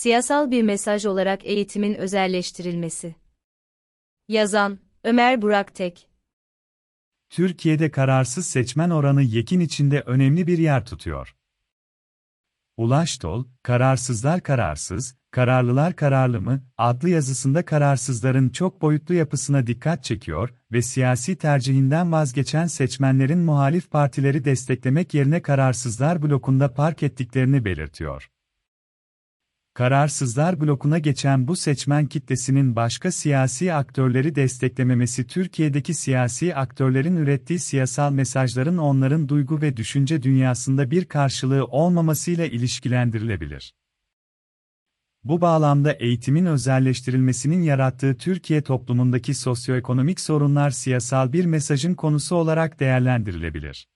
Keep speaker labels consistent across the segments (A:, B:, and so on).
A: Siyasal bir mesaj olarak eğitimin özelleştirilmesi. Yazan, Ömer Burak Tek
B: Türkiye'de kararsız seçmen oranı yekin içinde önemli bir yer tutuyor. Ulaş Dol, Kararsızlar Kararsız, Kararlılar Kararlı mı? adlı yazısında kararsızların çok boyutlu yapısına dikkat çekiyor ve siyasi tercihinden vazgeçen seçmenlerin muhalif partileri desteklemek yerine kararsızlar blokunda park ettiklerini belirtiyor. Kararsızlar blokuna geçen bu seçmen kitlesinin başka siyasi aktörleri desteklememesi Türkiye'deki siyasi aktörlerin ürettiği siyasal mesajların onların duygu ve düşünce dünyasında bir karşılığı olmamasıyla ilişkilendirilebilir. Bu bağlamda eğitimin özelleştirilmesinin yarattığı Türkiye toplumundaki sosyoekonomik sorunlar siyasal bir mesajın konusu olarak değerlendirilebilir.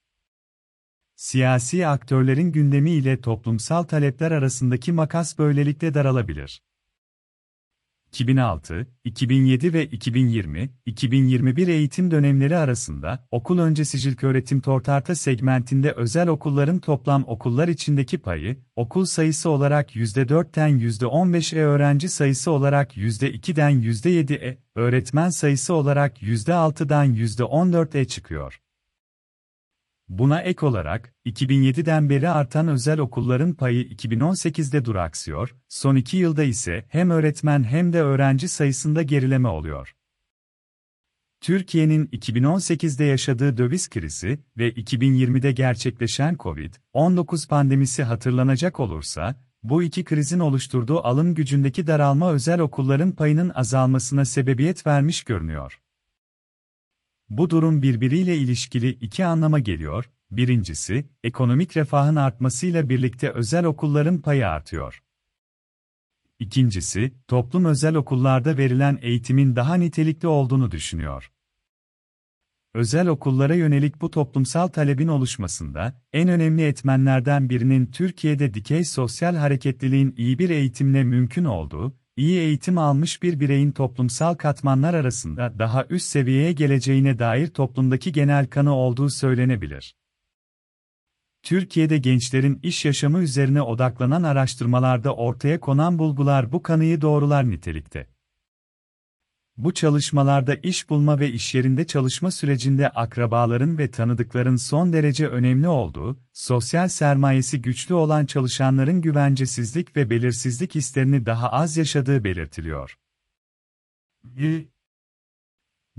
B: Siyasi aktörlerin gündemi ile toplumsal talepler arasındaki makas böylelikle daralabilir. 2006, 2007 ve 2020, 2021 eğitim dönemleri arasında okul öncesi öğretim tortarta segmentinde özel okulların toplam okullar içindeki payı, okul sayısı olarak %4'ten %15'e öğrenci sayısı olarak %2'den %7'e, öğretmen sayısı olarak %6'dan %14'e çıkıyor. Buna ek olarak, 2007'den beri artan özel okulların payı 2018'de duraksıyor, son iki yılda ise hem öğretmen hem de öğrenci sayısında gerileme oluyor. Türkiye'nin 2018'de yaşadığı döviz krizi ve 2020'de gerçekleşen COVID-19 pandemisi hatırlanacak olursa, bu iki krizin oluşturduğu alım gücündeki daralma özel okulların payının azalmasına sebebiyet vermiş görünüyor. Bu durum birbiriyle ilişkili iki anlama geliyor. Birincisi, ekonomik refahın artmasıyla birlikte özel okulların payı artıyor. İkincisi, toplum özel okullarda verilen eğitimin daha nitelikli olduğunu düşünüyor. Özel okullara yönelik bu toplumsal talebin oluşmasında, en önemli etmenlerden birinin Türkiye'de dikey sosyal hareketliliğin iyi bir eğitimle mümkün olduğu, iyi eğitim almış bir bireyin toplumsal katmanlar arasında daha üst seviyeye geleceğine dair toplumdaki genel kanı olduğu söylenebilir. Türkiye'de gençlerin iş yaşamı üzerine odaklanan araştırmalarda ortaya konan bulgular bu kanıyı doğrular nitelikte. Bu çalışmalarda iş bulma ve iş yerinde çalışma sürecinde akrabaların ve tanıdıkların son derece önemli olduğu, sosyal sermayesi güçlü olan çalışanların güvencesizlik ve belirsizlik hislerini daha az yaşadığı belirtiliyor.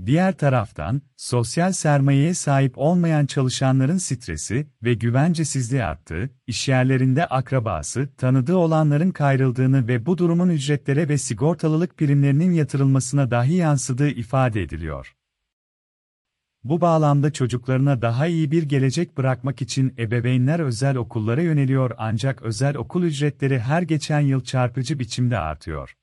B: Diğer taraftan, sosyal sermayeye sahip olmayan çalışanların stresi ve güvencesizliği arttı, işyerlerinde akrabası, tanıdığı olanların kayrıldığını ve bu durumun ücretlere ve sigortalılık primlerinin yatırılmasına dahi yansıdığı ifade ediliyor. Bu bağlamda çocuklarına daha iyi bir gelecek bırakmak için ebeveynler özel okullara yöneliyor ancak özel okul ücretleri her geçen yıl çarpıcı biçimde artıyor.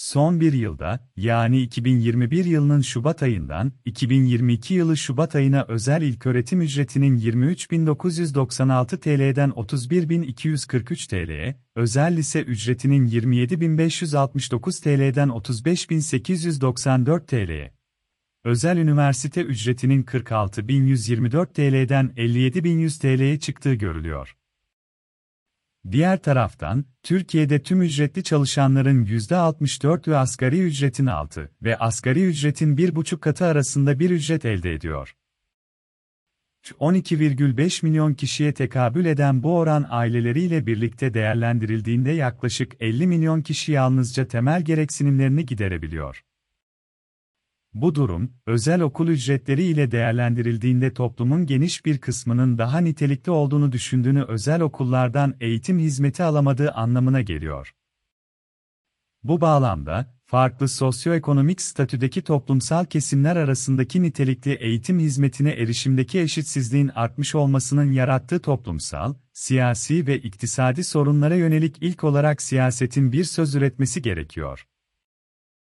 B: Son bir yılda, yani 2021 yılının Şubat ayından 2022 yılı Şubat ayına özel ilköğretim ücretinin 23.996 TL'den 31.243 TL'ye, özel lise ücretinin 27.569 TL'den 35.894 TL'ye, özel üniversite ücretinin 46.124 TL'den 57.100 TL'ye çıktığı görülüyor. Diğer taraftan, Türkiye'de tüm ücretli çalışanların %64 ve asgari ücretin altı ve asgari ücretin 1,5 katı arasında bir ücret elde ediyor. 12,5 milyon kişiye tekabül eden bu oran aileleriyle birlikte değerlendirildiğinde yaklaşık 50 milyon kişi yalnızca temel gereksinimlerini giderebiliyor. Bu durum, özel okul ücretleri ile değerlendirildiğinde toplumun geniş bir kısmının daha nitelikli olduğunu düşündüğünü özel okullardan eğitim hizmeti alamadığı anlamına geliyor. Bu bağlamda, farklı sosyoekonomik statüdeki toplumsal kesimler arasındaki nitelikli eğitim hizmetine erişimdeki eşitsizliğin artmış olmasının yarattığı toplumsal, siyasi ve iktisadi sorunlara yönelik ilk olarak siyasetin bir söz üretmesi gerekiyor.